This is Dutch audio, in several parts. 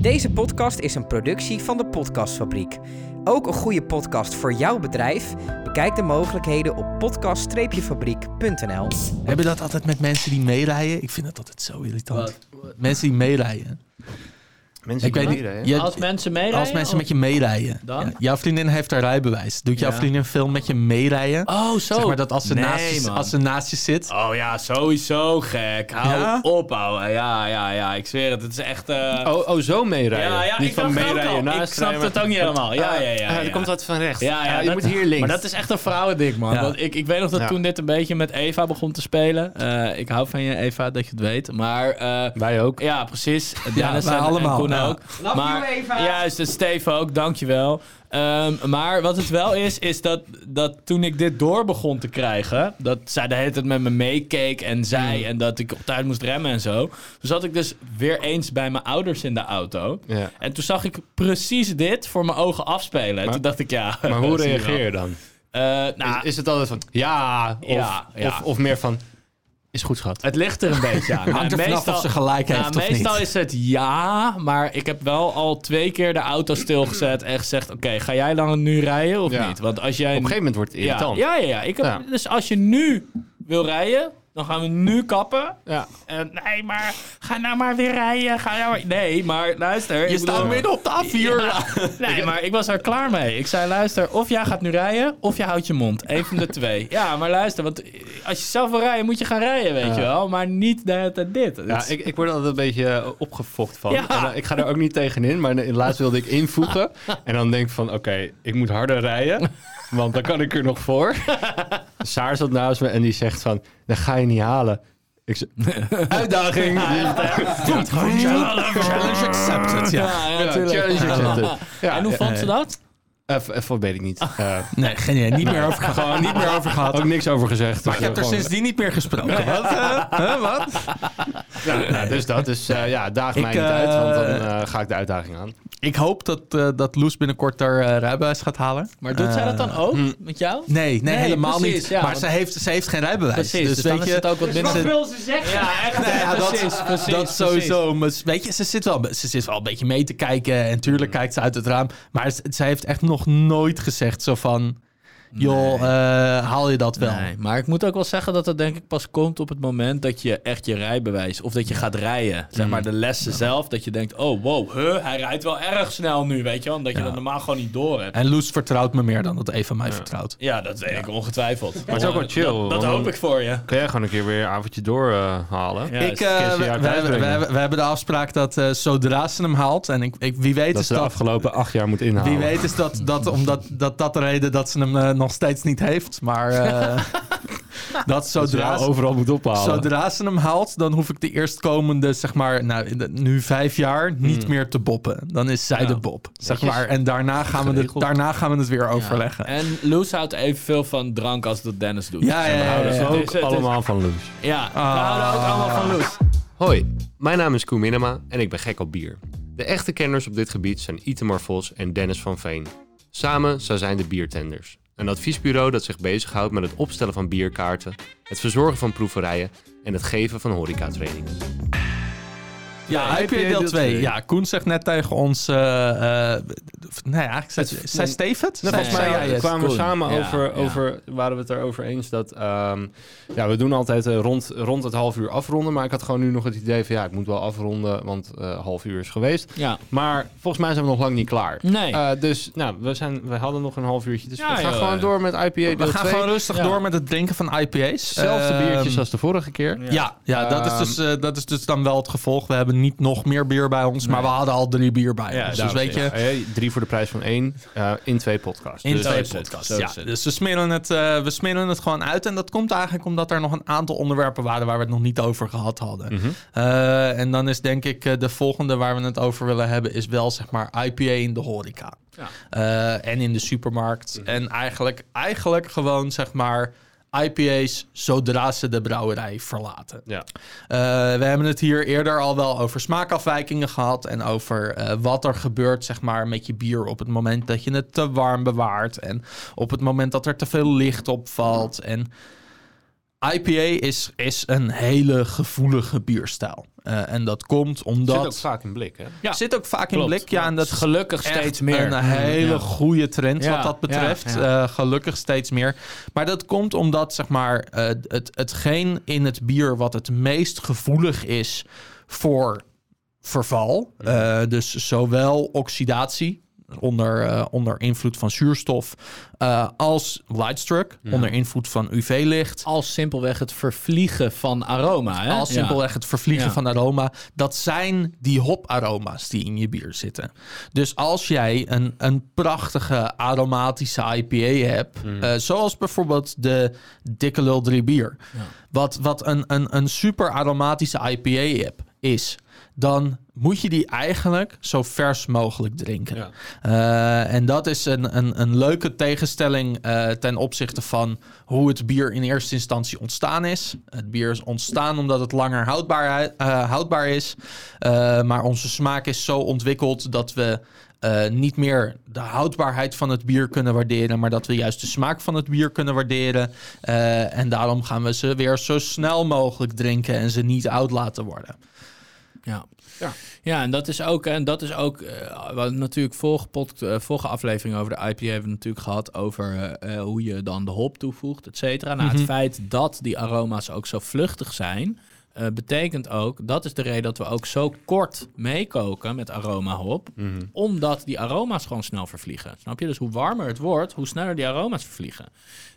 Deze podcast is een productie van de Podcastfabriek. Ook een goede podcast voor jouw bedrijf? Bekijk de mogelijkheden op podcast-fabriek.nl. Heb je dat altijd met mensen die meerijden? Ik vind dat altijd zo irritant. Mensen die meerijden. Mensen Ik weet niet. je- Als mensen meerijden? als mensen of- met je meerijden. Dan? Ja, jouw vriendin heeft haar rijbewijs. Doet jouw Ja. vriendin veel met je meerijden? Oh, zo. Zeg maar dat als ze, Nee, naast, je, als ze naast je zit. Oh ja, sowieso gek. Hou Ja? op, ouwe. Ja, ja, ja. Ik zweer het. Het is echt... eh, Oh, oh, zo meerijden. ja, ja, Niet ik van meerijden naast Ik snap het maar- ook niet helemaal. Ja, ja, ja. Ah, ja. Er komt wat van rechts. Ja, ja, Ah, je dat- moet hier links. Maar dat is echt een vrouwending, man. Ja. Want ik, ik weet nog dat Ja. toen dit een beetje met Eva begon te spelen. Eh, ik hou van je, Eva, dat je het weet. Maar eh, Wij ook. ja, precies. Wij en, allemaal, Koen ja. ook. Love maar, you, Eva. Juist, en Steven ook, dankjewel. Ehm maar wat het wel is, is dat, dat toen ik dit door begon te krijgen... dat zij de hele tijd met me meekeek en zei... en dat ik op tijd moest remmen en zo... toen zat ik dus weer eens bij mijn ouders in de auto... Ja. En toen zag ik precies dit voor mijn ogen afspelen. En toen dacht ik, ja... Maar hoe reageer je dan? Eh, nou, is, is het altijd van ja of, Ja, ja. Of, of meer van is goed schat? Het ligt er een beetje aan. Hangt er Nou, vanaf of ze gelijk nou, heeft of meestal niet. is het ja, maar ik heb wel al twee keer de auto stilgezet en gezegd: Oké, ga jij dan nu rijden of Ja. niet? Want als jij. Op een gegeven moment wordt het ja, irritant. ja, ja, ja. Ik heb, Ja. Dus als je nu wil rijden, dan gaan we nu kappen. Ja. En nee, maar ga nou maar weer rijden. Ga nou maar... Nee, maar luister. Je staat midden op de A4. Ja. Nee, maar ik was er klaar mee. Ik zei, luister, of jij gaat nu rijden, of je houdt je mond. Eén van de twee. Ja, maar luister, want als je zelf wil rijden, moet je gaan rijden, weet Ja. je wel. Maar niet de dit. Ja, ik, ik word altijd een beetje eh, opgefokt van. Ja. En, eh, ik ga er ook niet tegenin, maar laatst wilde ik invoegen. en dan denk ik van, oké, ik moet harder rijden. Want dan kan ik er nog voor. Saar zat naast me en die zegt van, dat ga je niet halen. Ik zeg, uitdaging. Challenge accepted. Ja. Ja, ja, Ja, natuurlijk. challenge accepted. Ja, en hoe vond ze dat? Eh, v- eh, weet ik niet. Eh, Nee, geen idee. Niet meer over, gewoon niet meer over gehad. ook niks over gezegd. Maar ik heb er Gewoon- sindsdien niet meer gesproken. Wat? eh? Huh, wat? Ja, nou, dus dat. Dus eh, ja, daag mij Ik, niet uit, want dan eh, eh, ga ik de uitdaging aan. Ik hoop dat, eh, dat Loes binnenkort haar eh, rijbewijs gaat halen. Maar doet zij dat dan ook hm. met jou? Nee, nee, Nee, helemaal precies, niet. ja, maar want- ze, heeft, ze heeft geen rijbewijs. Precies, dus, dus dan weet is je, het ook wat minder... ze- ze zeggen? Ja, echt. Nee, ja, dat, precies, precies, dat precies. sowieso. Maar weet je, ze zit, wel, ze zit wel een beetje mee te kijken. En tuurlijk Mm. kijkt ze uit het raam. Maar ze, ze heeft echt nog nooit gezegd zo van... Joh, eh, haal je dat wel? Nee, maar ik moet ook wel zeggen dat dat denk ik pas komt op het moment dat je echt je rijbewijs of dat je gaat rijden. Zeg Mm. maar de lessen zelf, dat je denkt, oh wow, huh, hij rijdt wel erg snel nu, weet je wel. Omdat je dat normaal gewoon niet door hebt. En Loes vertrouwt me meer dan dat Eva mij vertrouwt. Ja, dat weet ik ongetwijfeld. Maar het is ook wel chill. Dat, dat hoop ik voor je. Kun jij gewoon een keer weer een avondje doorhalen? Ik, is- eh, we, hebben- de afspraak dat eh, zodra ze hem haalt... en ik, ik, wie weet dat is ze de dat... afgelopen acht jaar moet inhalen. Wie weet is dat, dat omdat dat, dat de reden dat ze hem eh, nog steeds niet heeft. Maar eh, dat Dat ze zodra, overal moet ophalen. zodra ze hem haalt, dan hoef ik de eerstkomende, zeg maar, nou, in de- nu vijf jaar, niet meer te boppen. Dan is zij Ja. de bob, zeg maar. En daarna gaan, we het, daarna gaan we het weer overleggen. En Loes houdt evenveel van drank als dat Dennis doet. Ja, ja, We ja, houden ja, ook is- is- allemaal van Loes. Ja, we Ah. houden ook allemaal van Loes. Hoi, mijn naam is Koen Minema en ik ben gek op bier. De echte kenners op dit gebied zijn Itemar Vos en Dennis van Veen. Samen zij zijn de Biertenders. Een adviesbureau dat zich bezighoudt met het opstellen van bierkaarten, het verzorgen van proeverijen en het geven van horecatrainingen. Ja, IPA deel 2. Ja, Koen zegt net tegen ons... eh, eh, nee, eigenlijk zei, zei Steve het? Nou, volgens Zei mij het? kwamen we samen Ja, over, ja. over, waren we het erover eens dat, ehm, ja, we doen altijd eh, rond, rond het half uur afronden, maar ik had gewoon nu nog het idee van, ja, ik moet wel afronden, want eh half uur is geweest. Ja. Maar volgens mij zijn we nog lang niet klaar. Nee. Eh, dus, nou, we, zijn, we hadden nog een half uurtje, dus Ja, we gaan joh. gewoon door met IPA deel We gaan 2. gewoon rustig Ja. door met het drinken van IPA's. Zelfde Ehm, biertjes als de vorige keer. Ja, ja dat, is Ehm, dus, eh, dat is dus dan wel het gevolg. We hebben niet nog meer bier bij ons, maar we hadden al drie bier bij ons. Dus weet je. Eh, drie voor de prijs van één eh, in twee podcasts. in Dus- twee podcasts. zo Ja, dus we smeren, het, eh, we smeren het gewoon uit. En dat komt eigenlijk omdat er nog een aantal onderwerpen waren waar we het nog niet over gehad hadden. Mhm. Eh, en dan is denk ik de volgende waar we het over willen hebben, is wel zeg maar IPA in de horeca. Ja. Eh, en in de supermarkt. En eigenlijk, eigenlijk gewoon zeg maar IPA's zodra ze de brouwerij verlaten. Ja. Eh, we hebben het hier eerder al wel over smaakafwijkingen gehad. En over eh, wat er gebeurt zeg maar, met je bier op het moment dat je het te warm bewaart. En op het moment dat er te veel licht opvalt. En IPA is, is een hele gevoelige bierstijl. Uh, en dat komt omdat... Zit ook vaak in blik, hè? Ja, zit ook vaak in blik, ja. En dat is gelukkig steeds meer. Een hele ja. goede trend wat dat betreft. Ja, uh, gelukkig steeds meer. Maar dat komt omdat, zeg maar, uh, het, hetgeen in het bier wat het meest gevoelig is voor verval. dus zowel oxidatie, onder, uh, onder invloed van zuurstof, uh, als lightstruck, ja. onder invloed van UV-licht. Als simpelweg het vervliegen van aroma. Hè? Als simpelweg het vervliegen ja. van aroma. Dat zijn die hoparoma's die in je bier zitten. Dus als jij een, een prachtige aromatische IPA hebt, mm. uh, zoals bijvoorbeeld de Dikke Lul 3 bier, wat, wat een, een, een super aromatische IPA hebt, is dan moet je die eigenlijk zo vers mogelijk drinken. Ja. Uh, en dat is een, een, een leuke tegenstelling uh, ten opzichte van hoe het bier in eerste instantie ontstaan is. Het bier is ontstaan omdat het langer houdbaar, uh, houdbaar is. maar onze smaak is zo ontwikkeld dat we uh, niet meer de houdbaarheid van het bier kunnen waarderen, maar dat we juist de smaak van het bier kunnen waarderen. Uh, en daarom gaan we ze weer zo snel mogelijk drinken en ze niet oud laten worden. Ja. Ja. ja, en dat is ook, en dat is ook uh, wat natuurlijk vorige, pod, uh, vorige aflevering over de IPA hebben we natuurlijk gehad over uh, hoe je dan de hop toevoegt, et cetera. Nou, mm -hmm. het feit dat die aroma's ook zo vluchtig zijn, betekent ook, dat is de reden dat we ook zo kort meekoken met aroma hop, mm -hmm. omdat die aroma's gewoon snel vervliegen. Snap je? Dus hoe warmer het wordt, hoe sneller die aroma's vervliegen.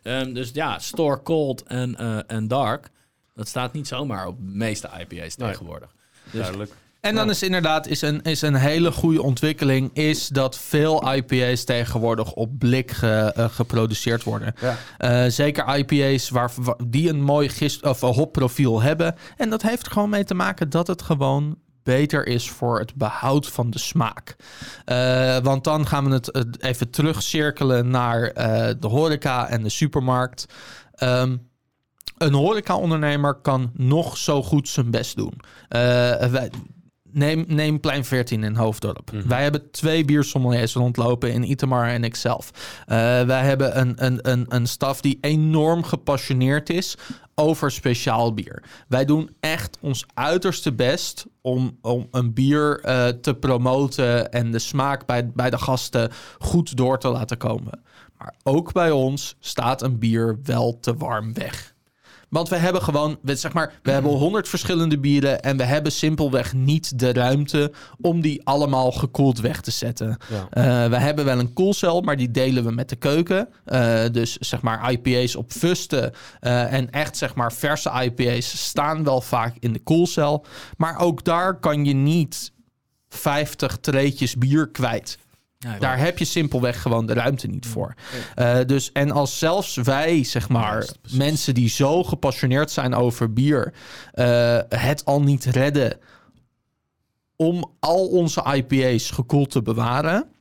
Um, dus ja, store cold en, en dark, dat staat niet zomaar op de meeste IPA's tegenwoordig. Duidelijk. En dan is inderdaad is een, is een hele goede ontwikkeling... is dat veel IPA's tegenwoordig op blik ge, uh, geproduceerd worden. Ja. Uh, zeker IPA's waar, waar, die een mooi gist, of hopprofiel hebben. En dat heeft er gewoon mee te maken dat het gewoon beter is voor het behoud van de smaak. Uh, want dan gaan we het even terugcirkelen naar de horeca en de supermarkt... Um, een horeca-ondernemer kan nog zo goed zijn best doen. Uh, wij, neem, neem Plein 14 in Hoofddorp. Mm -hmm. Wij hebben twee biersommeliers rondlopen in Itamar en ikzelf. Uh, wij hebben een, een, een, een staf die enorm gepassioneerd is over speciaal bier. Wij doen echt ons uiterste best om, om een bier uh, te promoten en de smaak bij, bij de gasten goed door te laten komen. Maar ook bij ons staat een bier wel te warm weg. Want we hebben gewoon, zeg maar, we hebben honderd verschillende bieren en we hebben simpelweg niet de ruimte om die allemaal gekoeld weg te zetten. Ja. Uh, we hebben wel een koelcel, maar die delen we met de keuken. Uh, dus zeg maar IPA's op fusten uh, en echt zeg maar verse IPA's staan wel vaak in de koelcel. Maar ook daar kan je niet 50 treetjes bier kwijt. Ja, Daar heb je simpelweg gewoon de ruimte niet voor. Uh, dus, en als zelfs wij, zeg maar, ja, mensen die zo gepassioneerd zijn over bier, uh, het al niet redden om al onze IPA's gekoeld te bewaren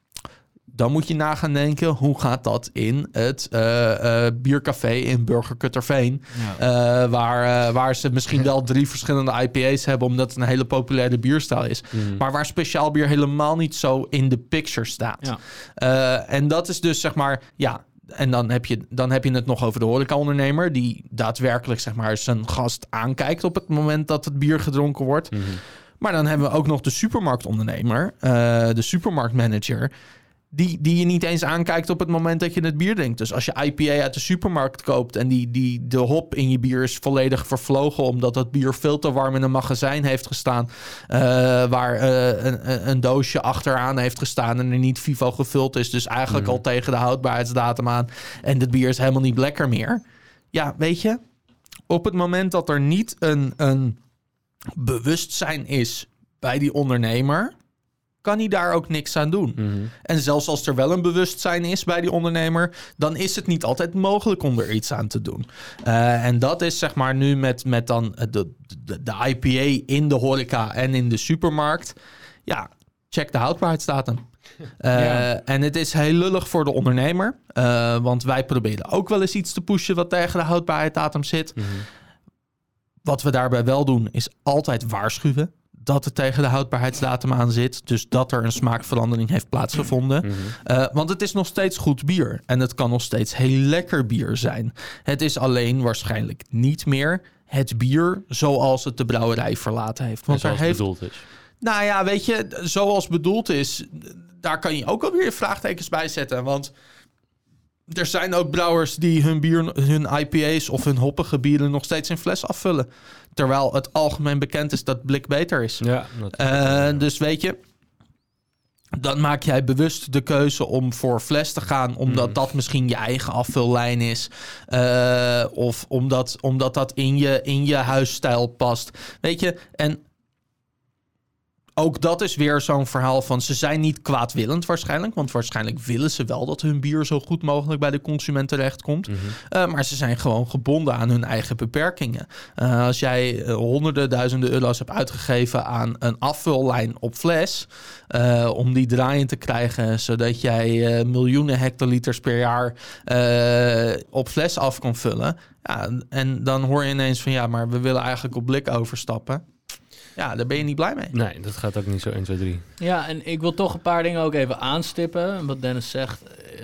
dan moet je na gaan denken, hoe gaat dat in het uh, uh, biercafé in Burgerkutterveen? Ja. Uh, waar, waar ze misschien wel drie verschillende IPA's hebben, omdat het een hele populaire bierstijl is. Mm. Maar waar speciaal bier helemaal niet zo in de picture staat. Ja. en dat is dus zeg maar, ja, en dan heb, je, dan heb je het nog over de horecaondernemer... die daadwerkelijk zeg maar, zijn gast aankijkt op het moment dat het bier gedronken wordt. Mm. Maar dan hebben we ook nog de supermarktondernemer, de supermarktmanager die, die je niet eens aankijkt op het moment dat je het bier drinkt. Dus als je IPA uit de supermarkt koopt en die, die, de hop in je bier is volledig vervlogen omdat dat bier veel te warm in een magazijn heeft gestaan, uh, waar uh, een, een, doosje achteraan heeft gestaan en er niet vivo gevuld is, dus eigenlijk mm. al tegen de houdbaarheidsdatum aan en het bier is helemaal niet lekker meer. Ja, weet je, op het moment dat er niet een, een bewustzijn is bij die ondernemer kan hij daar ook niks aan doen. Mm -hmm. En zelfs als er wel een bewustzijn is bij die ondernemer, dan is het niet altijd mogelijk om er iets aan te doen. Uh, en dat is zeg maar nu met, met dan de, de, de IPA in de horeca en in de supermarkt. Ja, check de houdbaarheidsdatum. Uh, ja. En het is heel lullig voor de ondernemer. Uh, want wij proberen ook wel eens iets te pushen wat tegen de houdbaarheidsdatum zit. Mm -hmm. Wat we daarbij wel doen, is altijd waarschuwen dat het tegen de houdbaarheidsdatum aan zit. Dus dat er een smaakverandering heeft plaatsgevonden. Mhm. Uh, want het is nog steeds goed bier. En het kan nog steeds heel lekker bier zijn. Het is alleen waarschijnlijk niet meer het bier zoals het de brouwerij verlaten heeft. Want zoals er heeft, bedoeld is. Nou ja, weet je, zoals bedoeld is, daar kan je ook alweer vraagtekens bij zetten. Want er zijn ook brouwers die hun bier, hun IPA's of hun hoppige bieren nog steeds in fles afvullen. Terwijl het algemeen bekend is dat blik beter is. Ja, Uh, dus weet je, dan maak jij bewust de keuze om voor fles te gaan, omdat Mhm. dat misschien je eigen afvullijn is. Uh, of omdat, omdat dat in je, in je huisstijl past. Weet je, en ook dat is weer zo'n verhaal van ze zijn niet kwaadwillend waarschijnlijk. Want waarschijnlijk willen ze wel dat hun bier zo goed mogelijk bij de consument terechtkomt. Uh, maar ze zijn gewoon gebonden aan hun eigen beperkingen. Uh, als jij uh, honderden, duizenden euro's hebt uitgegeven aan een afvullijn op fles. om die draaiend te krijgen, zodat jij miljoenen hectoliters per jaar op fles af kan vullen. Ja, en dan hoor je ineens van ja, maar we willen eigenlijk op blik overstappen. Ja, daar ben je niet blij mee. Nee, dat gaat ook niet zo 1, 2, 3. Ja, en ik wil toch een paar dingen ook even aanstippen. Wat Dennis zegt,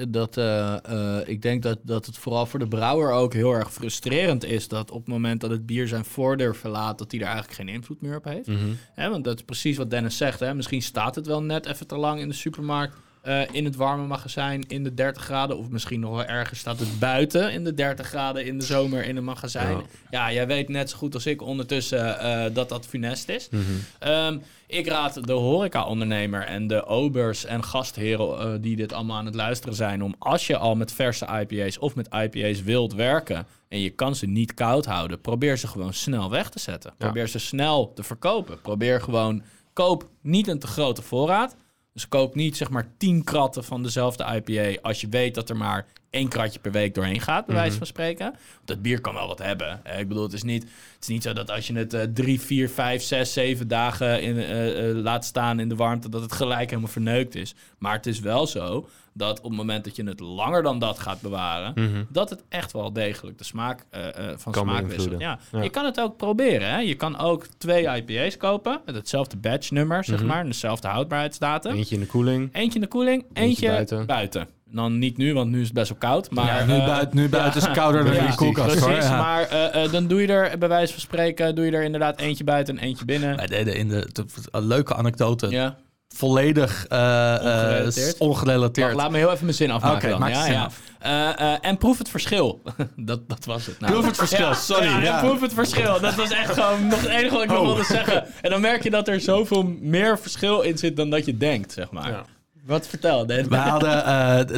dat uh, uh, ik denk dat, dat het vooral voor de brouwer ook heel erg frustrerend is... dat op het moment dat het bier zijn voordeur verlaat... dat hij er eigenlijk geen invloed meer op heeft. Mm -hmm. Hè, want dat is precies wat Dennis zegt. Hè? Misschien staat het wel net even te lang in de supermarkt... Uh, in het warme magazijn in de 30 graden. Of misschien nog wel erger staat het buiten in de 30 graden in de zomer in een magazijn. Ja, ja jij weet net zo goed als ik ondertussen uh, dat dat funest is. Mhm. Mm -hmm. um, ik raad de horeca-ondernemer en de obers en gastheren uh, die dit allemaal aan het luisteren zijn... om als je al met verse IPA's of met IPA's wilt werken... en je kan ze niet koud houden, probeer ze gewoon snel weg te zetten. Ja. Probeer ze snel te verkopen. Probeer gewoon, koop niet een te grote voorraad... Dus koop niet zeg maar 10 kratten van dezelfde IPA als je weet dat er maar één kratje per week doorheen gaat, bij wijze van spreken. Want dat bier kan wel wat hebben. Eh, ik bedoel, het is, niet, het is niet zo dat als je het uh, drie, vier, vijf, zes, zeven dagen in, uh, uh, laat staan in de warmte, dat het gelijk helemaal verneukt is. Maar het is wel zo dat op het moment dat je het langer dan dat gaat bewaren, mm -hmm. dat het echt wel degelijk de smaak uh, van kan smaak wisselt. Ja. ja. Je kan het ook proberen. Hè? Je kan ook twee IPA's kopen met hetzelfde batch nummer, zeg Mhm. maar, en dezelfde houdbaarheidsdatum. Eentje in de koeling. Eentje in de koeling, eentje, Eentje buiten. buiten. Dan niet nu, want nu is het best wel koud. Maar, ja, nu, uh, buiten, nu buiten is het kouder dan in de koelkast. Precies, hoor. Ja. maar uh, uh, dan doe je er bij wijze van spreken... doe je er inderdaad eentje buiten en eentje binnen. Wij deden in de, de, een leuke anekdote... Ja. Volledig uh, ongerelateerd. laat me heel even mijn zin afmaken Oké, dan. maak ja, zin ja. af. Uh, en proef het verschil. dat, dat was het. Nou. Proef het verschil, Ja, sorry. Ja, Ja. proef het verschil. Dat was echt gewoon nog het enige wat ik nog Oh. wilde zeggen. En dan merk je dat er zoveel meer verschil in zit dan dat je denkt, zeg maar. Wat vertel? Nee, We hadden, uh, het,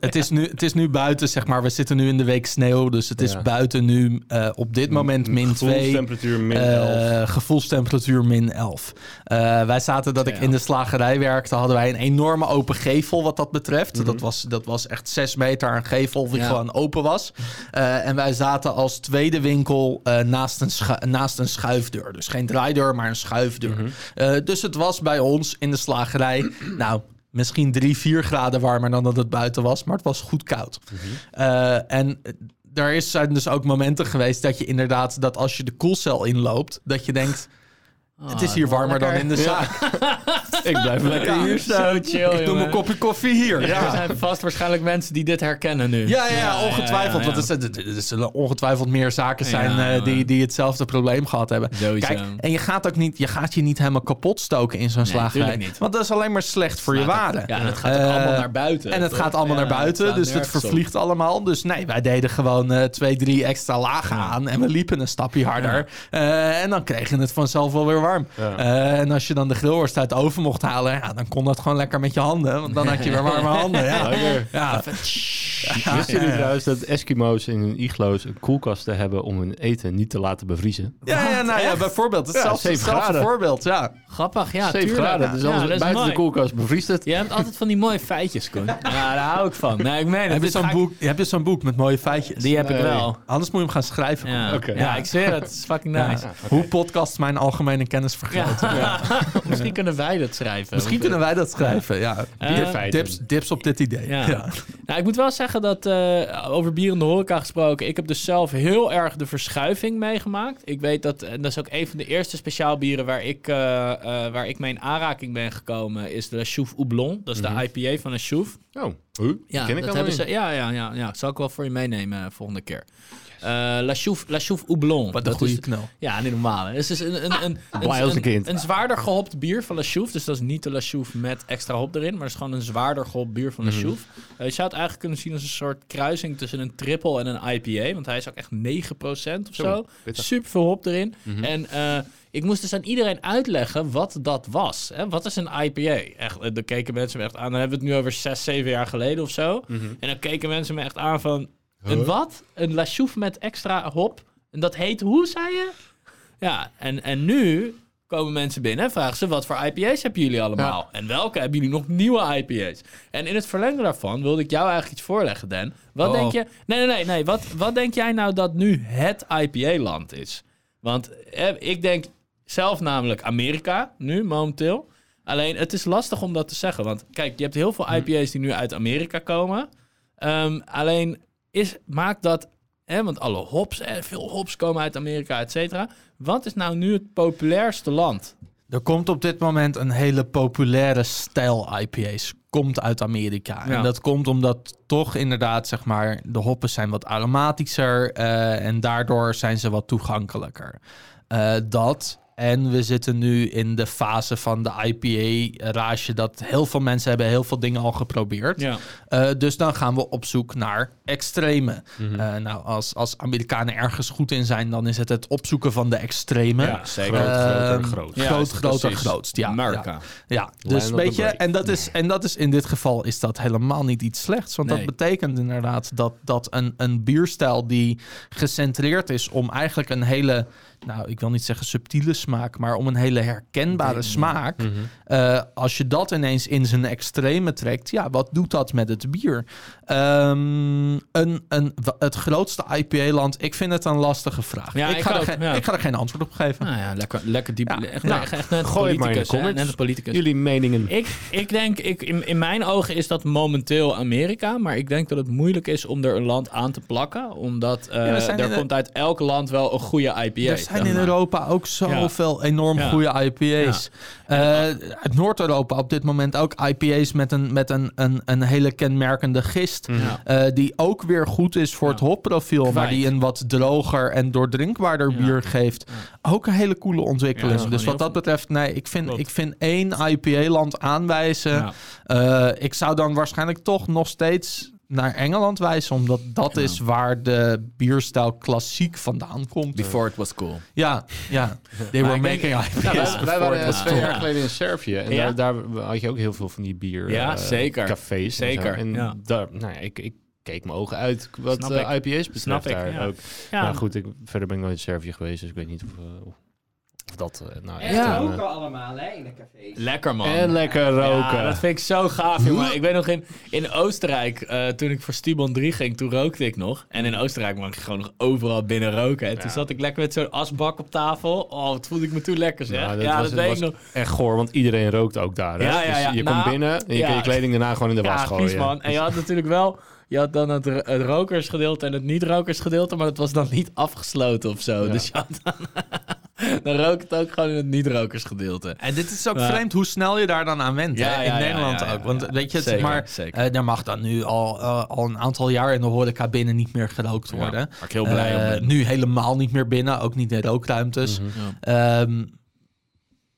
het, is nu, het is nu buiten, zeg maar. We zitten nu in de week sneeuw. Dus het is Ja. buiten nu uh, op dit moment min 2. temperatuur min Uh, 11. gevoelstemperatuur min 11. Uh, wij zaten dat ik in de slagerij werkte, hadden wij een enorme open gevel wat dat betreft. Mhm. dat, was, dat was echt 6 meter aan gevel die Ja. gewoon open was. Uh, en wij zaten als tweede winkel uh, naast, een naast een schuifdeur. Dus geen draaideur, maar een schuifdeur. Mhm. Uh, dus het was bij ons in de slagerij, nou, misschien 3, 4 graden warmer dan dat het buiten was, maar het was goed koud. Uh, en er is, zijn dus ook momenten geweest dat je inderdaad, dat als je de koelcel inloopt, dat je denkt, het is hier warmer dan in de zaak. Ik blijf lekker Ja. hier staan. Zo chill, Ik doe mijn kopje koffie hier. Er Ja. zijn vast waarschijnlijk mensen die dit herkennen nu. Ja, ja, ja, ongetwijfeld. ja, ja. Want er, zullen ongetwijfeld meer zaken zijn Ja, eh, die, die hetzelfde probleem gehad hebben. Sowieso. Kijk, en je gaat ook niet, je gaat je niet helemaal kapot stoken in zo'n Nee, slagerij. niet. Want dat is alleen maar slecht voor je waarde. Ja, en het gaat ook Eh, allemaal naar buiten. En het toch? gaat allemaal Ja, naar buiten, dus het op. vervliegt allemaal. Dus nee, wij deden gewoon eh, twee, drie extra lagen aan en we liepen een stapje harder. Eh, en dan kreeg je het vanzelf wel weer warm. Ja. Eh, en als je dan de grillworst uit de oven mocht halen, ja, dan kon dat gewoon lekker met je handen. Want dan had je weer warme handen. Ja, ja. Wisten jullie trouwens dat Eskimo's in hun iglo's een koelkasten hebben om hun eten niet te laten bevriezen? Ja, ja, nou ja, bijvoorbeeld. Hetzelfde, hetzelfde graden. voorbeeld, ja. Grappig, ja, 7 tuurlijk. graden, dus als is buiten mooi. de koelkast bevriest het. Je hebt altijd van die mooie feitjes, Koen. Ja, daar hou ik van. Nee, ik meen het. Heb je zo'n boek, heb je zo'n boek met mooie feitjes? Die heb ik wel. Anders moet je hem gaan schrijven. Ja, Oké. ja ik zweer het. Het is fucking Ja. nice. Hoe podcasts mijn algemene kennis vergroten. Ja. Misschien kunnen wij dat schrijven. Misschien kunnen wij dat schrijven, ja. Dip- dips, dips op dit idee. Ja. Ja. Nou, ik moet wel zeggen, dat, eh, over bier in de horeca gesproken, ik heb dus zelf heel erg de verschuiving meegemaakt. Ik weet dat, en dat is ook een van de eerste speciaalbieren waar ik, eh, eh, waar ik mee in aanraking ben gekomen, is de La Chouffe Houblon. Dat is Mhm. de IPA van La Chouffe. Oh, huh? Ja, ken ik dat hebben ze, ja, ja, ja, ja, zal ik wel voor je meenemen eh, volgende keer. Eh La Chouffe, La Chouffe Houblon. Wat een goede knal. ja, niet normaal. Het is dus een, een, een, een, Blij als een kind. een zwaarder gehopt bier van La Chouffe. Dus dat is niet de La Chouffe met extra hop erin. Maar het is gewoon een zwaarder gehopt bier van La Mhm. Chouffe. Eh, je zou het eigenlijk kunnen zien als een soort kruising tussen een triple en een IPA. Want hij is ook echt 9% of Zo. Super veel hop erin. Mhm. En eh, ik moest dus aan iedereen uitleggen wat dat was. Hè? Wat is een IPA? Echt, eh, daar keken mensen me echt aan. Dan hebben we het nu over 6, 7 jaar geleden of zo. Mhm. En dan keken mensen me echt aan van... Een wat? Een La Chouffe met extra hop? En dat heet hoe, zei je? Ja, en, en nu komen mensen binnen en vragen ze... wat voor IPA's hebben jullie allemaal? En welke hebben jullie nog nieuwe IPA's? En in het verlengde daarvan wilde ik jou eigenlijk iets voorleggen, Dan. Wat Oh. denk je... Nee, nee, nee. nee. Wat, wat denk jij nou dat nu het IPA-land is? Want eh, ik denk zelf namelijk Amerika, nu, momenteel. Alleen, het is lastig om dat te zeggen. Want kijk, je hebt heel veel IPA's die nu uit Amerika komen. Ehm, alleen, is, maakt dat... Hè, want alle hops, eh, veel hops komen uit Amerika, et cetera. Wat is nou nu het populairste land? Er komt op dit moment een hele populaire stijl IPA's. Komt uit Amerika. Ja. En dat komt omdat toch inderdaad, zeg maar, de hoppen zijn wat aromatischer. eh en daardoor zijn ze wat toegankelijker. Eh, dat. En we zitten nu in de fase van de IPA-rage dat heel veel mensen hebben heel veel dingen al geprobeerd. Ja, Eh, dus dan gaan we op zoek naar extreme. Mhm. Eh, nou, als, als Amerikanen ergens goed in zijn, dan is het het opzoeken van de extreme. ja zeker. Groot, groter, Ehm, groot. Ja, groot, groter, grootst. Ja, America. Ja, dus weet je, en dat, is, en dat is in dit geval is dat helemaal niet iets slechts. Want Nee. dat betekent inderdaad dat, dat een, een bierstijl die gecentreerd is om eigenlijk een hele, nou, ik wil niet zeggen subtiele smaak, maar om een hele herkenbare Nee. smaak. Mhm. Eh, als je dat ineens in zijn extreme trekt, ja, wat doet dat met het bier? Ehm, een, een, het grootste IPA-land, ik vind het een lastige vraag. Ja, ik, ik ga er ook, geen, ja. ik ga er geen antwoord op geven. Nou ja, lekker, lekker diep. Ja. Echt, Nou, echt, echt net een gooi het maar in de politicus. Net politicus. Jullie meningen. Ik, ik denk, ik, in, in mijn ogen is dat momenteel Amerika. Maar ik denk dat het moeilijk is om er een land aan te plakken. Omdat eh, er de- komt uit elk land wel een goede IPA. Er zijn in maar. Europa ook zoveel enorm Ja. goede IPA's. Eh, uit Noord-Europa op dit moment ook IPA's met een, met een, een, een hele kenmerkende gist. Mhm. Ja. eh, die ook weer goed is voor Ja. het hopprofiel, maar die een wat droger en doordrinkbaarder Ja. bier geeft. Ook een hele coole ontwikkeling. dus wat dat betreft, nee, ik vind, Klopt. ik vind één IPA-land aanwijzen. Ja. Eh, ik zou dan waarschijnlijk toch nog steeds naar Engeland wijzen, omdat dat Ja. is waar de bierstijl klassiek vandaan komt. Before it was cool. Ja, ja. They were making IPA's Ja, wij, waren it was twee cool. jaar geleden in Servië. En Ja? daar, daar had je ook heel veel van die bier Ja, eh, zeker. cafés. Zeker, En ja. daar, nou ja, ik, ik keek mijn ogen uit wat Snap ik. IPA's betreft Snap ik, daar ja. ook. Ja, Maar goed, ik, verder ben ik nooit in Servië geweest, dus ik weet niet of, eh, of dat eh, nou echt... Ja, eh, al allemaal hè, in de cafés. lekker man. en lekker roken. Ja, dat vind ik zo gaaf, jongen. Ik weet nog in, in Oostenrijk, eh, toen ik voor Stibon 3 ging, toen rookte ik nog. En in Oostenrijk mag je gewoon nog overal binnen roken. En toen Ja. zat ik lekker met zo'n asbak op tafel. Oh, wat voelde ik me toen lekker, zeg. Ja, Ja, dat dat, was- weet was ik nog. Echt goor, want iedereen rookt ook daar. Hè? Ja, ja, Dus ja. je Nou, komt binnen en je ja. kan je kleding daarna gewoon in de was Ja, gooien. vies man. En je had natuurlijk wel... Je had dan het, ro- het rokersgedeelte en het niet-rokersgedeelte, maar dat was dan niet afgesloten of zo. Ja. Dus je had dan... dan rook het ook gewoon in het niet-rokersgedeelte. En dit is ook vreemd hoe snel je daar dan aan went. Ja, hè? in ja, Nederland ja, ook. Want weet je, Zeker, maar zeker. eh, er mag dan nu al, eh, al een aantal jaar in de horeca binnen niet meer gerookt worden. Ik heel blij om Eh, ben. Nu helemaal niet meer binnen, ook niet in rookruimtes. Mhm. Ja. Ehm,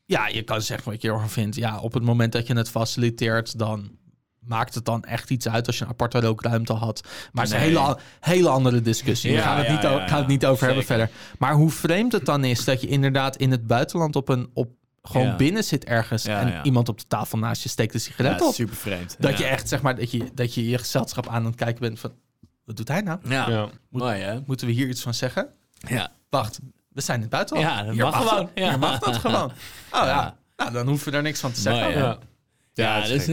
ja, je kan zeggen wat je ervan vindt. Ja, op het moment dat je het faciliteert, dan maakt het dan echt iets uit als je een aparte rookruimte had. Maar het is een hele, hele andere discussie. Ja, Daar gaan we het ja, niet, o- ja, gaan we het niet over hebben verder. Maar hoe vreemd het dan is dat je inderdaad in het buitenland op een op gewoon Ja. binnen zit ergens Ja, en ja. iemand op de tafel naast je steekt een sigaret Ja, op. super vreemd. Dat ja. je echt zeg maar dat je dat je je gezelschap aan het kijken bent van wat doet hij nou? Ja, Ja. Moet- mooi hè? Moeten we hier iets van zeggen? Ja. Wacht, we zijn in het buitenland. Ja, dat hier mag dat- gewoon. Ja. Hier mag dat gewoon. Oh ja. Ja. Nou, dan hoeven we er niks van te zeggen. Mooi? Ja. Dus,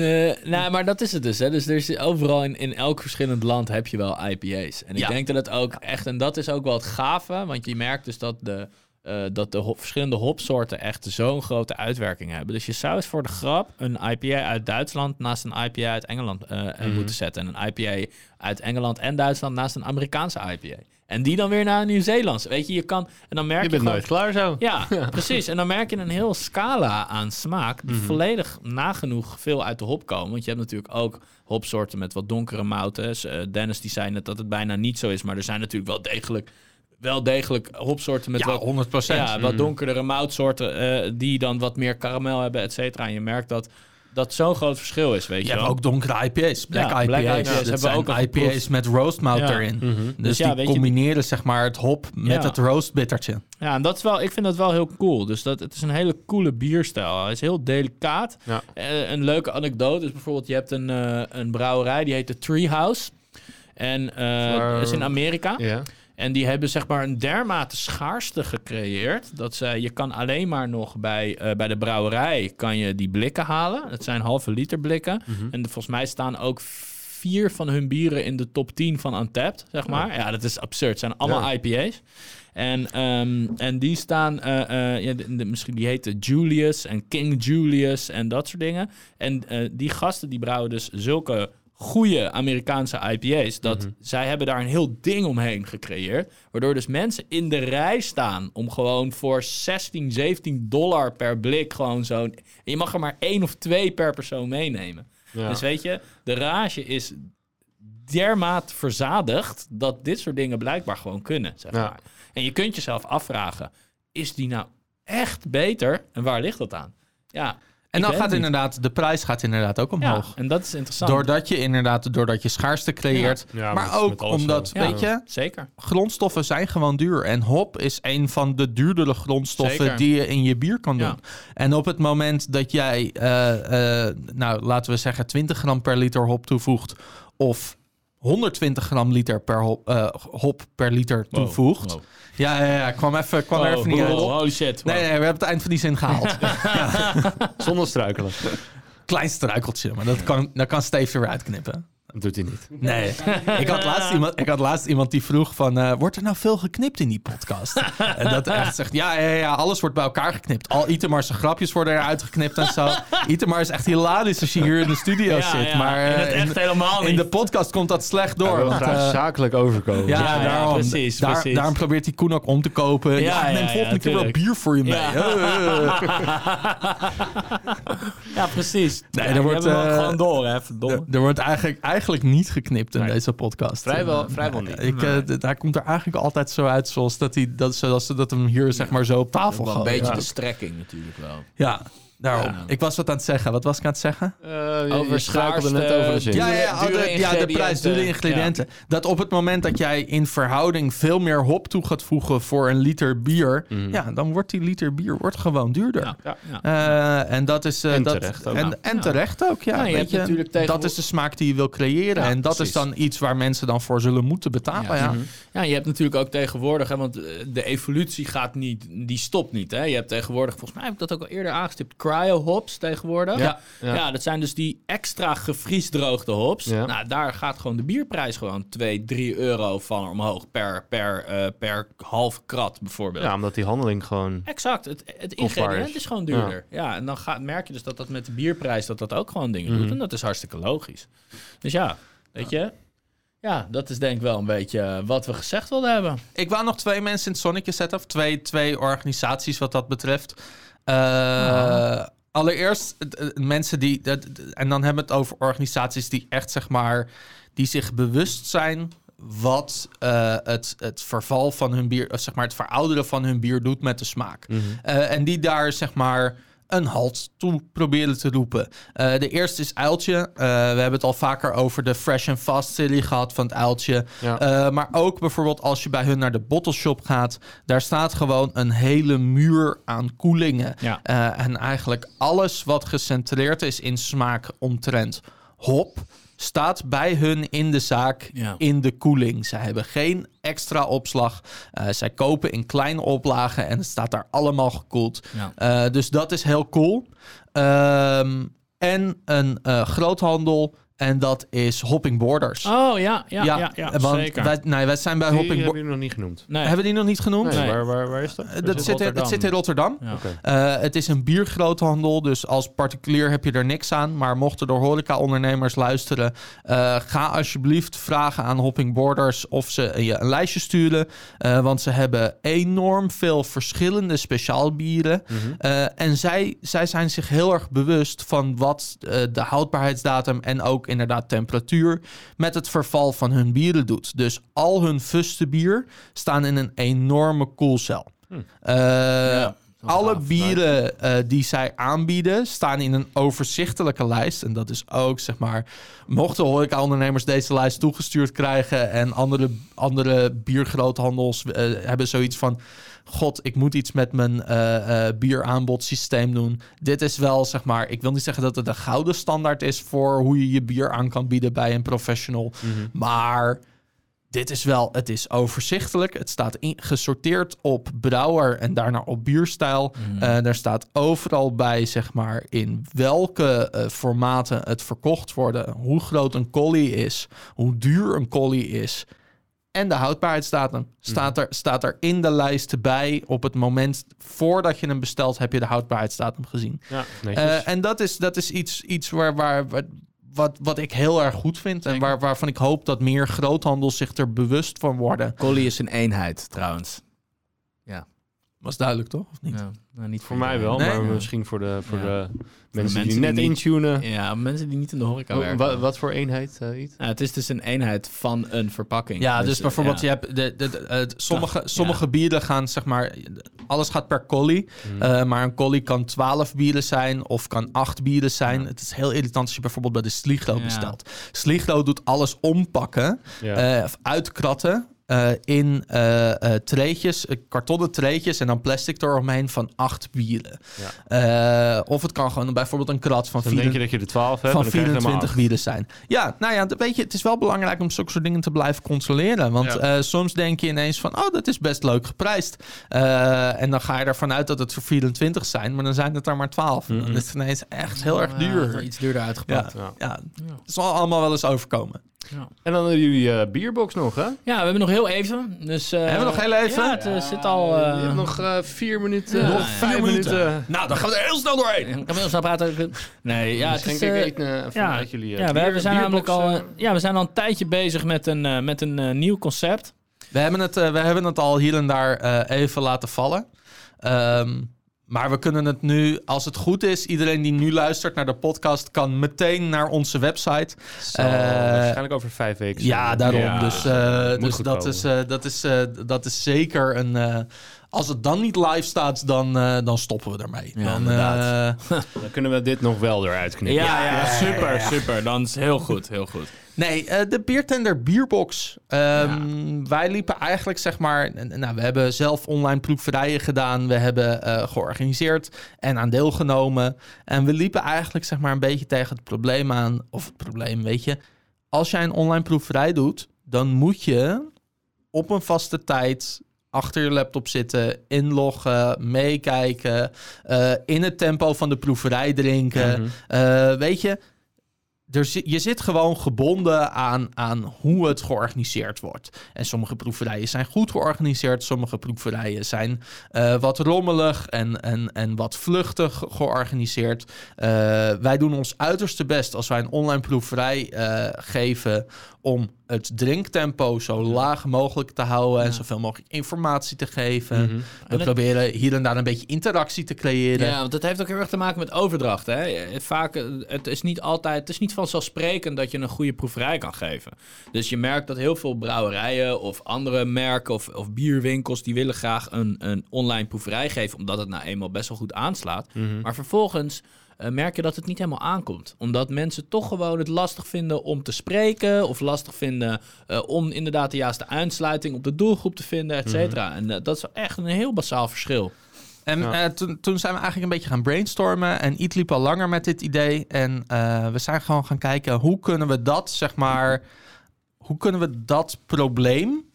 nou, maar dat is het dus. Hè. Dus er is overal in, in elk verschillend land heb je wel IPA's. En ik Ja. denk dat het ook echt, en dat is ook wel het gave, want je merkt dus dat de, eh, dat de hop- verschillende hopsoorten echt zo'n grote uitwerking hebben. Dus je zou eens voor de grap een IPA uit Duitsland naast een IPA uit Engeland eh, Mhm. moeten zetten. En een IPA uit Engeland en Duitsland naast een Amerikaanse IPA. En die dan weer naar een Nieuw-Zeelandse. Weet je, je kan... En dan merk Je je, bent gewoon- nooit klaar zo. ja, precies. En dan merk je een heel scala aan smaak die volledig nagenoeg veel uit de hop komen. Want je hebt natuurlijk ook hopsoorten met wat donkere mouten. Dus, eh, Dennis die zei net dat het bijna niet zo is, maar er zijn natuurlijk wel degelijk, wel degelijk hopsoorten met Ja, wat, 100 procent. ja, wat donkerdere moutsoorten eh, die dan wat meer karamel hebben, et cetera. En je merkt dat dat zo'n groot verschil is, weet Je je hebt wel. ook donkere IPA's, black Ja, IPA's. black IPA's Dat hebben ook IPA's met roast malt Ja. erin. Mhm. Dus, Dus ja, die je- combineren zeg maar het hop met Ja. het roast bittertje. Ja, en dat is wel, ik vind dat wel heel cool. Dus dat, het is een hele coole bierstijl. Hij is heel delicaat. Ja. Eh, een leuke anekdote is bijvoorbeeld, je hebt een, eh, een brouwerij, die heet de Treehouse. En eh, dat is in Amerika. Ja. En die hebben zeg maar een dermate schaarste gecreëerd. Dat ze, je kan alleen maar nog bij, eh, bij de brouwerij kan je die blikken halen. Dat zijn halve liter blikken. En de- volgens mij staan ook vier van hun bieren in de top 10 van Untapped, zeg maar. Ja, dat is absurd. Het zijn allemaal Ja. IPA's. En, ehm, en die staan, eh, eh, ja, de, de- misschien die heten Julius en King Julius en dat soort dingen. En die gasten die brouwen dus zulke goede Amerikaanse IPA's, dat zij hebben daar een heel ding omheen gecreëerd, waardoor dus mensen in de rij staan om gewoon voor 16, 17 dollar per blik gewoon zo'n... Je mag er maar één of twee per persoon meenemen. Ja. Dus weet je, de rage is dermate verzadigd dat dit soort dingen blijkbaar gewoon kunnen. Zeg Ja. maar. En je kunt jezelf afvragen, is die nou echt beter? En waar ligt dat aan? Ja, En dan gaat inderdaad, de prijs gaat inderdaad ook Ja, omhoog. en dat is interessant. Doordat je inderdaad, doordat je schaarste creëert. Ja, maar ook omdat, weet je, Zeker. grondstoffen zijn gewoon duur. En hop is een van de duurdere grondstoffen Zeker. die je in je bier kan doen. Ja. En op het moment dat jij, eh, eh, nou laten we zeggen, 20 gram per liter hop toevoegt. Of 120 gram liter per hop, eh, hop per liter Wow, toevoegt. wow. Ja, ja, ja, kwam, even, kwam er even niet uit. Holy shit. wow. Nee, nee, we hebben het eind van die zin gehaald. Zonder struikelen. Klein struikeltje, maar dat kan, dat kan Steve weer uitknippen. Dat doet hij niet. Nee, ik had laatst iemand, ik had laatst iemand die vroeg van... eh, wordt er nou veel geknipt in die podcast? en dat echt zegt, ja, ja, ja, alles wordt bij elkaar geknipt. Al Itemar's grapjes worden eruit geknipt en zo. Itemar is echt hilarisch als je hier in de studio Ja, zit. ja, maar in eh, het echt helemaal in niet. de podcast komt dat slecht Hij door. wil want, graag eh, zakelijk overkomen. ja, Ja, ja, daarom, precies, daar- precies. daarom probeert hij Koen ook om te kopen. Ja, Ja, neem ja, ja, volgende keer wel bier voor je mee. Ja. Ja, precies. Nee, ja, er wordt, eh, gewoon door, hè. Verdomme. Er, er wordt eigenlijk, eigenlijk niet geknipt in Nee. deze podcast. Vrijwel- Eh, vrijwel niet. Ik, eh, hij komt er eigenlijk altijd zo uit zoals dat, hij, dat, zoals ze dat hem hier zeg maar zo op tafel Wel een beetje Ja. de strekking natuurlijk wel. Ja, daarom. Ja. Ik was wat aan het zeggen. Wat was ik aan het zeggen? Eh, je- Over struikelde net schaarste, over de zin. Dure- ja, ja, ja, dure de, ja, de prijs, dure ingrediënten. ingrediënten. Dat op het moment dat jij in verhouding veel meer hop toe gaat voegen voor een liter bier, Mhm. ja, dan wordt die liter bier wordt gewoon duurder. Ja, ja, ja. Eh, en dat is eh, En dat, terecht ook. En, Ja. en Ja. terecht ook, ja. Ja, je weet hebt je, natuurlijk dat is de smaak die je wil creëren. Ja, en dat precies. is dan iets waar mensen dan voor zullen moeten betalen. Ja, Ja. Ja, je hebt natuurlijk ook tegenwoordig, hè, want de evolutie gaat niet, die stopt niet. Hè. Je hebt tegenwoordig, volgens mij heb ik dat ook al eerder aangestipt, cryo hops tegenwoordig. Ja, Ja, ja. dat zijn dus die extra gevriesdroogde hops. Ja. Nou, daar gaat gewoon de bierprijs gewoon 2, 3 euro van omhoog per, per, eh, per half krat bijvoorbeeld. Ja, omdat die handeling gewoon... Exact, het, het ingrediënt is. is gewoon duurder. Ja, en dan gaat, merk je dus dat dat met de bierprijs dat dat ook gewoon dingen doet. Mhm. En dat is hartstikke logisch. Dus ja, weet je, ja, dat is denk ik wel een beetje wat we gezegd wilden hebben. Ik wou nog twee mensen in het zonnetje zetten. Of twee, twee organisaties wat dat betreft. Eh, Allereerst mensen die... dat- en dan hebben we het over organisaties die echt zeg maar... die zich bewust zijn wat eh, het, het verval van hun bier... of zeg maar het verouderen van hun bier doet met de smaak. Eh, en die daar zeg maar een halt toe proberen te roepen. Eh, de eerste is Uiltje. Eh, we hebben het al vaker over de Fresh and Fast serie gehad van het Uiltje. Ja. Eh, maar ook bijvoorbeeld als je bij hun naar de bottle shop gaat, daar staat gewoon een hele muur aan koelingen. Ja. En eigenlijk alles wat gecentreerd is in smaak omtrent hop, staat bij hun in de zaak Ja. in de koeling. Zij hebben geen extra opslag. Eh, zij kopen in kleine oplagen en het staat daar allemaal gekoeld. Ja. Eh, dus dat is heel cool. Ehm, en een eh, groothandel En dat is Hopping Borders. Oh ja, ja, ja, ja, want zeker. Wij, nee, wij zijn bij Die Hopping hebben Borders. jullie nog niet genoemd. nee. Hebben we die nog niet genoemd? Nee, Nee. Waar, waar, waar is dat? Eh, Dat, zit, in- het Rotterdam. zit in Rotterdam. Ja. Oké. Eh, het is een biergroothandel, dus als particulier heb je er niks aan. Maar mochten er horeca-ondernemers luisteren, eh, ga alsjeblieft vragen aan Hopping Borders of ze je een lijstje sturen. Eh, want ze hebben enorm veel verschillende speciaalbieren. Mhm. Eh, en zij, zij zijn zich heel erg bewust van wat eh, de houdbaarheidsdatum en ook inderdaad temperatuur met het verval van hun bieren doet. Dus al hun fuste bier staan in een enorme koelcel. Hm. Eh, Ja, alle gaaf. bieren eh, die zij aanbieden staan in een overzichtelijke lijst. En dat is ook, zeg maar, mochten horeca-ondernemers deze lijst toegestuurd krijgen... en andere, andere biergroothandels eh, hebben zoiets van... God, ik moet iets met mijn eh, eh, bieraanbodsysteem doen. Dit is wel, zeg maar, ik wil niet zeggen dat het een gouden standaard is... voor hoe je je bier aan kan bieden bij een professional. Mhm. Maar dit is wel, het is overzichtelijk. Het staat in, gesorteerd op brouwer en daarna op bierstijl. Eh, daar staat overal bij, zeg maar, in welke eh, formaten het verkocht worden. Hoe groot een collie is, hoe duur een collie is. En de houdbaarheidsdatum staat, er, staat er in de lijst bij. Op het moment voordat je hem bestelt, heb je de houdbaarheidsdatum gezien. Ja. Eh, en dat is, dat is iets, iets waar, waar, waar- wat, wat ik heel erg goed vind. En waar, waarvan ik hoop dat meer groothandels zich er bewust van worden. Collie is een eenheid, trouwens. Was duidelijk, toch? Of niet? Ja, nou, niet voor mij wel, Nee? maar misschien voor de, voor Ja. de mensen, mensen die die net intunen. Ja, mensen die niet in de horeca werken. wa- wat voor eenheid, eh Iet? Ja, het is dus een eenheid van een verpakking. Ja, dus, eh, bijvoorbeeld, ja. je hebt de, de, de- het- sommige, Ja. sommige bieren gaan, zeg maar, alles gaat per collie. Mhm. Eh, maar een collie kan 12 bieren zijn of kan 8 bieren zijn. Het is heel irritant als je bijvoorbeeld bij de Sligro Ja. bestelt. Sligro doet alles ompakken, ja. eh, of uitkratten. Eh, in eh eh, treetjes, kartonnen treetjes en dan plastic eromheen van acht bieren. Eh, of het kan gewoon bijvoorbeeld een krat van, dan denk je vier, dat je er 12 hebt van en dan krijg je er maar 24 acht. bieren zijn. Ja, nou ja, weet je, het is wel belangrijk om zulke soort dingen te blijven controleren. Want Ja. eh, soms denk je ineens van, oh, dat is best leuk geprijsd. Eh, en dan ga je ervan uit dat het voor 24 zijn, maar dan zijn het er maar 12. En dan is het ineens echt heel erg Ja, duur. wel iets duurder uitgepakt. Ja. Ja, Ja. het is al- allemaal wel eens overkomen. Ja. En dan hebben jullie eh, bierbox nog, hè? Ja, we hebben nog heel even. Dus, eh, Hebben we nog heel even? Ja, het eh, zit al... je eh, hebt nog eh, vier minuten. Ja, nog ja. vijf minuten. minuten. Nou, dan gaan we er heel snel doorheen. Ik kan heel snel praten. Nee, ja, het Misschien is... kijk eh, ik even ja, vanuit jullie eh, ja, we, we zijn namelijk al, ja, we zijn al een tijdje bezig met een, eh, met een nieuw concept. We hebben, het, eh, we hebben het al hier en daar eh, even laten vallen. Ehm, maar we kunnen het nu, als het goed is, iedereen die nu luistert naar de podcast, kan meteen naar onze website. zal eh, waarschijnlijk over vijf weken. Ja, daarom. Ja, dus eh, dus goed dat, is, eh, dat, is, eh, dat is zeker een. eh, als het dan niet live staat, dan, eh, dan stoppen we ermee. Ja, dan, inderdaad. eh, Dan kunnen we dit nog wel eruit knippen. Ja, ja, super, super. Dan is heel goed, heel goed. Nee, eh, de Biertender Bierbox. Ehm, Wij liepen eigenlijk, zeg maar... Nou, we hebben zelf online proeverijen gedaan. We hebben eh, georganiseerd en aan deelgenomen. En we liepen eigenlijk, zeg maar, een beetje tegen het probleem aan. Of het probleem, weet je. Als jij een online proeverij doet, dan moet je op een vaste tijd achter je laptop zitten, inloggen, meekijken, eh, in het tempo van de proeverij drinken. Mhm. Weet je, je zit gewoon gebonden aan, aan hoe het georganiseerd wordt. En sommige proeverijen zijn goed georganiseerd, sommige proeverijen zijn eh, wat rommelig en, en, en wat vluchtig georganiseerd. Eh, wij doen ons uiterste best als wij een online proeverij eh, geven om het drinktempo zo laag mogelijk te houden en zoveel mogelijk informatie te geven. Mhm. We En het- proberen hier en daar een beetje interactie te creëren. Ja, want het heeft ook heel erg te maken met overdracht. Hè? Vaak, eh, het is niet altijd, het is niet vanzelfsprekend dat je een goede proeverij kan geven. Dus je merkt dat heel veel brouwerijen of andere merken of, of bierwinkels, die willen graag een, een online proeverij geven, omdat het nou eenmaal best wel goed aanslaat. Mhm. Maar vervolgens eh, merk je dat het niet helemaal aankomt. Omdat mensen toch gewoon het lastig vinden om te spreken. Of lastig vinden eh, om inderdaad de juiste aansluiting op de doelgroep te vinden, et cetera. En eh, dat is echt een heel basaal verschil. En Ja. eh, toen, toen zijn we eigenlijk een beetje gaan brainstormen. En Iet liep al langer met dit idee. En eh, we zijn gewoon gaan kijken hoe kunnen we dat, zeg maar, hoe kunnen we dat probleem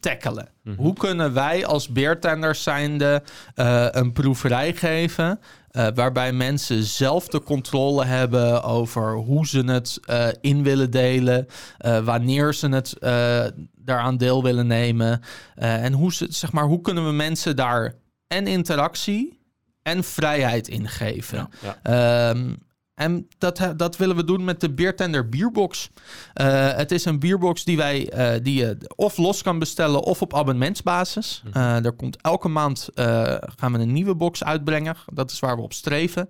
tackelen? Mhm. Hoe kunnen wij als beertenders zijnde eh, een proeverij geven... eh, waarbij mensen zelf de controle hebben over hoe ze het eh, in willen delen... eh, wanneer ze het daaraan deel willen nemen... en hoe, ze, zeg maar, hoe kunnen we mensen daar en interactie en vrijheid in geven... Ja. Ehm, en dat, dat willen we doen met de Beertender Bierbox. Eh, het is een bierbox die, wij, eh, die je of los kan bestellen of op abonnementsbasis. Eh, er komt elke maand gaan we een nieuwe box uitbrengen. Dat is waar we op streven.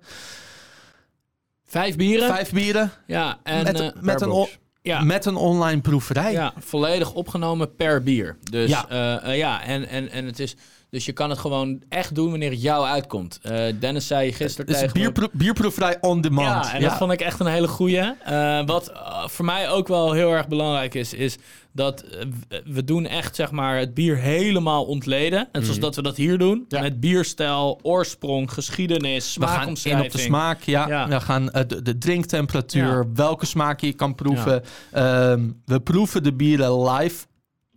Vijf bieren. Vijf bieren Ja, en met, met, een, ja, met een online proeverij. ja, volledig opgenomen per bier. Dus Ja. ja, ja en, en, en het is... Dus je kan het gewoon echt doen wanneer het jou uitkomt. Eh, Dennis zei gisteren Het is tegen bierpro- bierproeverij on demand. Ja, en dat vond ik echt een hele goeie. Eh, wat eh, voor mij ook wel heel erg belangrijk is, is dat we doen echt zeg maar het bier helemaal ontleden. Net zoals dat we dat hier doen. Ja. Met bierstijl, oorsprong, geschiedenis, We gaan in smaakomschrijving. op de smaak, ja. Ja. We gaan de, de drinktemperatuur, Ja. welke smaak je kan proeven. Ehm, we proeven de bieren live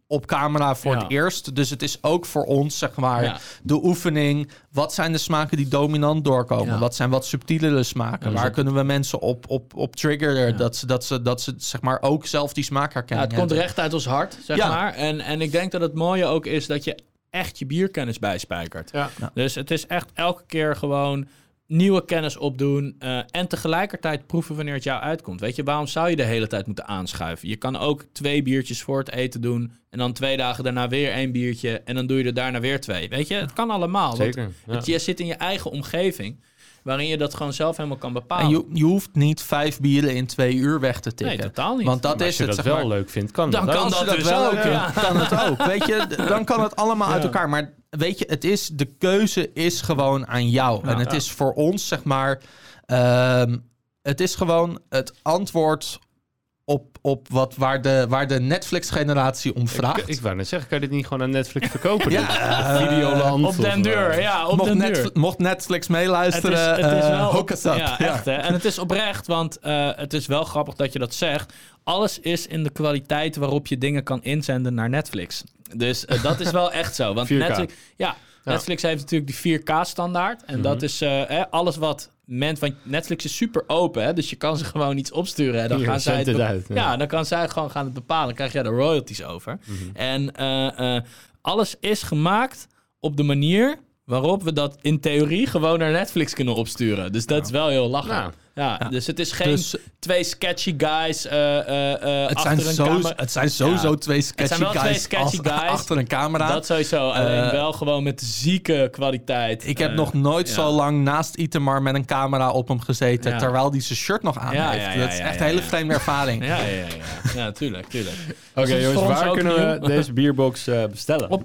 op camera voor Ja. het eerst. Dus het is ook voor ons, zeg maar, Ja. de oefening. Wat zijn de smaken die dominant doorkomen? Ja. Wat zijn wat subtielere smaken? Ja, Waar kunnen we mensen op, op, op triggeren? Ja. Dat, ze, dat, ze, dat ze, zeg maar, ook zelf die smaak Ja, herkennen. het komt recht uit ons hart, zeg Ja. maar. En, en ik denk dat het mooie ook is dat je echt je bierkennis bijspijkert. Ja. Ja. Dus het is echt elke keer gewoon nieuwe kennis opdoen eh, en tegelijkertijd proeven wanneer het jou uitkomt. Weet je, waarom zou je de hele tijd moeten aanschuiven? Je kan ook twee biertjes voor het eten doen en dan twee dagen daarna weer één biertje en dan doe je er daarna weer twee. Weet je, het kan allemaal. want Zeker. Ja. het- je zit in je eigen omgeving waarin je dat gewoon zelf helemaal kan bepalen. En je, je hoeft niet vijf bieren in twee uur weg te tikken. nee, totaal niet. Want dat Maar is als je het, dat zeg wel maar. leuk vindt, kan Dan dat. kan dat dat dus wel ook, ook, ja. kan het ook. Weet je, dan kan het allemaal uit elkaar. Maar weet je, het is, de keuze is gewoon aan jou. en het Ja. is voor ons, zeg maar, ehm, het is gewoon het antwoord op, op wat, waar de, waar de Netflix-generatie om vraagt. Ik, ik wou net zeggen, kan je dit niet gewoon aan Netflix verkopen? Ja, eh, Videoland. op den deur, ja, op mocht, den Netflix, deur. mocht Netflix meeluisteren, het is, het is eh, wel. Ja, echt hè. En het is oprecht, want eh, het is wel grappig dat je dat zegt. Alles is in de kwaliteit waarop je dingen kan inzenden naar Netflix. Dus dat is wel echt zo. Want 4K. Netflix, Ja. Netflix heeft natuurlijk die 4K-standaard. En dat is eh, hè, alles wat men... Want Netflix is super open, hè, dus je kan ze gewoon iets opsturen. Hè, dan Hier, gaan zij het, het be- uit, ja. Ja, dan kan zij gewoon gaan het bepalen. Dan krijg jij de royalties over. En eh, eh, alles is gemaakt op de manier waarop we dat in theorie gewoon naar Netflix kunnen opsturen. Dus dat is wel heel lachen. Nou. Ja, Ja. dus het is geen Dus twee sketchy guys eh, eh, eh, het, achter zijn een zo, camera. het zijn sowieso Ja. twee sketchy zijn wel guys, twee sketchy als- guys. achter een camera. Dat sowieso, alleen wel gewoon met zieke kwaliteit. Ik heb nog nooit ja. zo lang naast Itemar met een camera op hem gezeten, Ja. terwijl hij zijn shirt nog aan Ja, heeft. ja, ja, dat is ja, echt ja, een hele ja. vreemde ervaring. Ja, ja, ja. Ja, ja tuurlijk, tuurlijk. Oké Dus is jongens, waar kunnen we nieuw. deze bierbox eh, bestellen? Op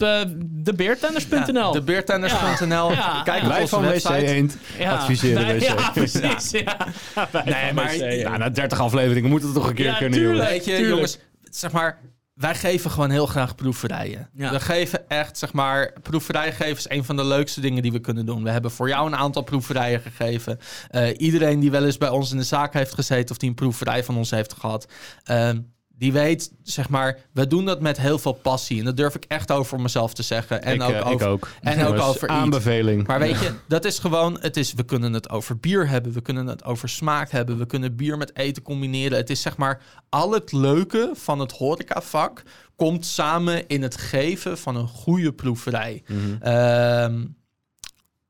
debeertenders.nl. De beertenders.nl. Ja. Kijk op Wij onze van WC website. Eend adviseren WC. Ja, precies. Ja. Nee, maar- nou, Ja, na 30 afleveringen moet het toch een keer Ja, kunnen, tuurlijk. jongen. Weet je, Tuurlijk. jongens, zeg maar, wij geven gewoon heel graag proeverijen. Ja. We geven echt, zeg maar, proeverij geven is een van de leukste dingen die we kunnen doen. We hebben voor jou een aantal proeverijen gegeven. Eh, iedereen die wel eens bij ons in de zaak heeft gezeten of die een proeverij van ons heeft gehad, ehm, die weet, zeg maar, we doen dat met heel veel passie. En dat durf ik echt over mezelf te zeggen. En ik, ook eh, over, ook. en ook Eat. Aanbeveling. Maar weet je, dat is gewoon, het is, we kunnen het over bier hebben, we kunnen het over smaak hebben, we kunnen bier met eten combineren. Het is zeg maar, al het leuke van het horecavak komt samen in het geven van een goede proeverij. Ehm,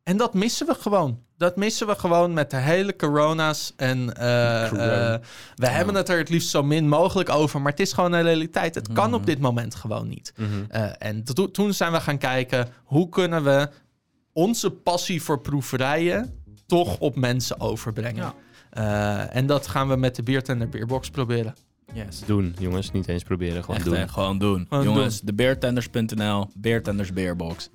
en dat missen we gewoon. Dat missen we gewoon met de hele corona's. En eh, Corona. eh, we hebben het er het liefst zo min mogelijk over. Maar het is gewoon een realiteit. Het kan Mhm. op dit moment gewoon niet. Mhm. Eh, en to- toen zijn we gaan kijken hoe kunnen we onze passie voor proeverijen toch op mensen overbrengen. Ja. Eh, en dat gaan we met de Beertender Beerbox proberen. Yes. Doen, jongens. Niet eens proberen, gewoon Echt, doen. hè, gewoon doen. Gewoon Jongens, debeertenders.nl, Beertenders Beerbox.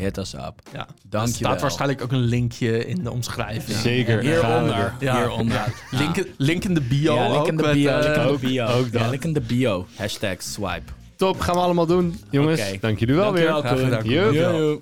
Hit us up. Ja. Dank er je wel. staat waarschijnlijk ook een linkje in de omschrijving. Zeker. Hieronder. Ja. Hieronder. Link, link in de bio Ja, link ook. in de met, bio. eh, link in de ook- bio. ook dat. Ja, link in de bio. Hashtag swipe. Top, gaan we allemaal doen. Jongens, Oké. dank jullie wel Dankjewel, weer. Graag gedaan. Yo. Yo, yo.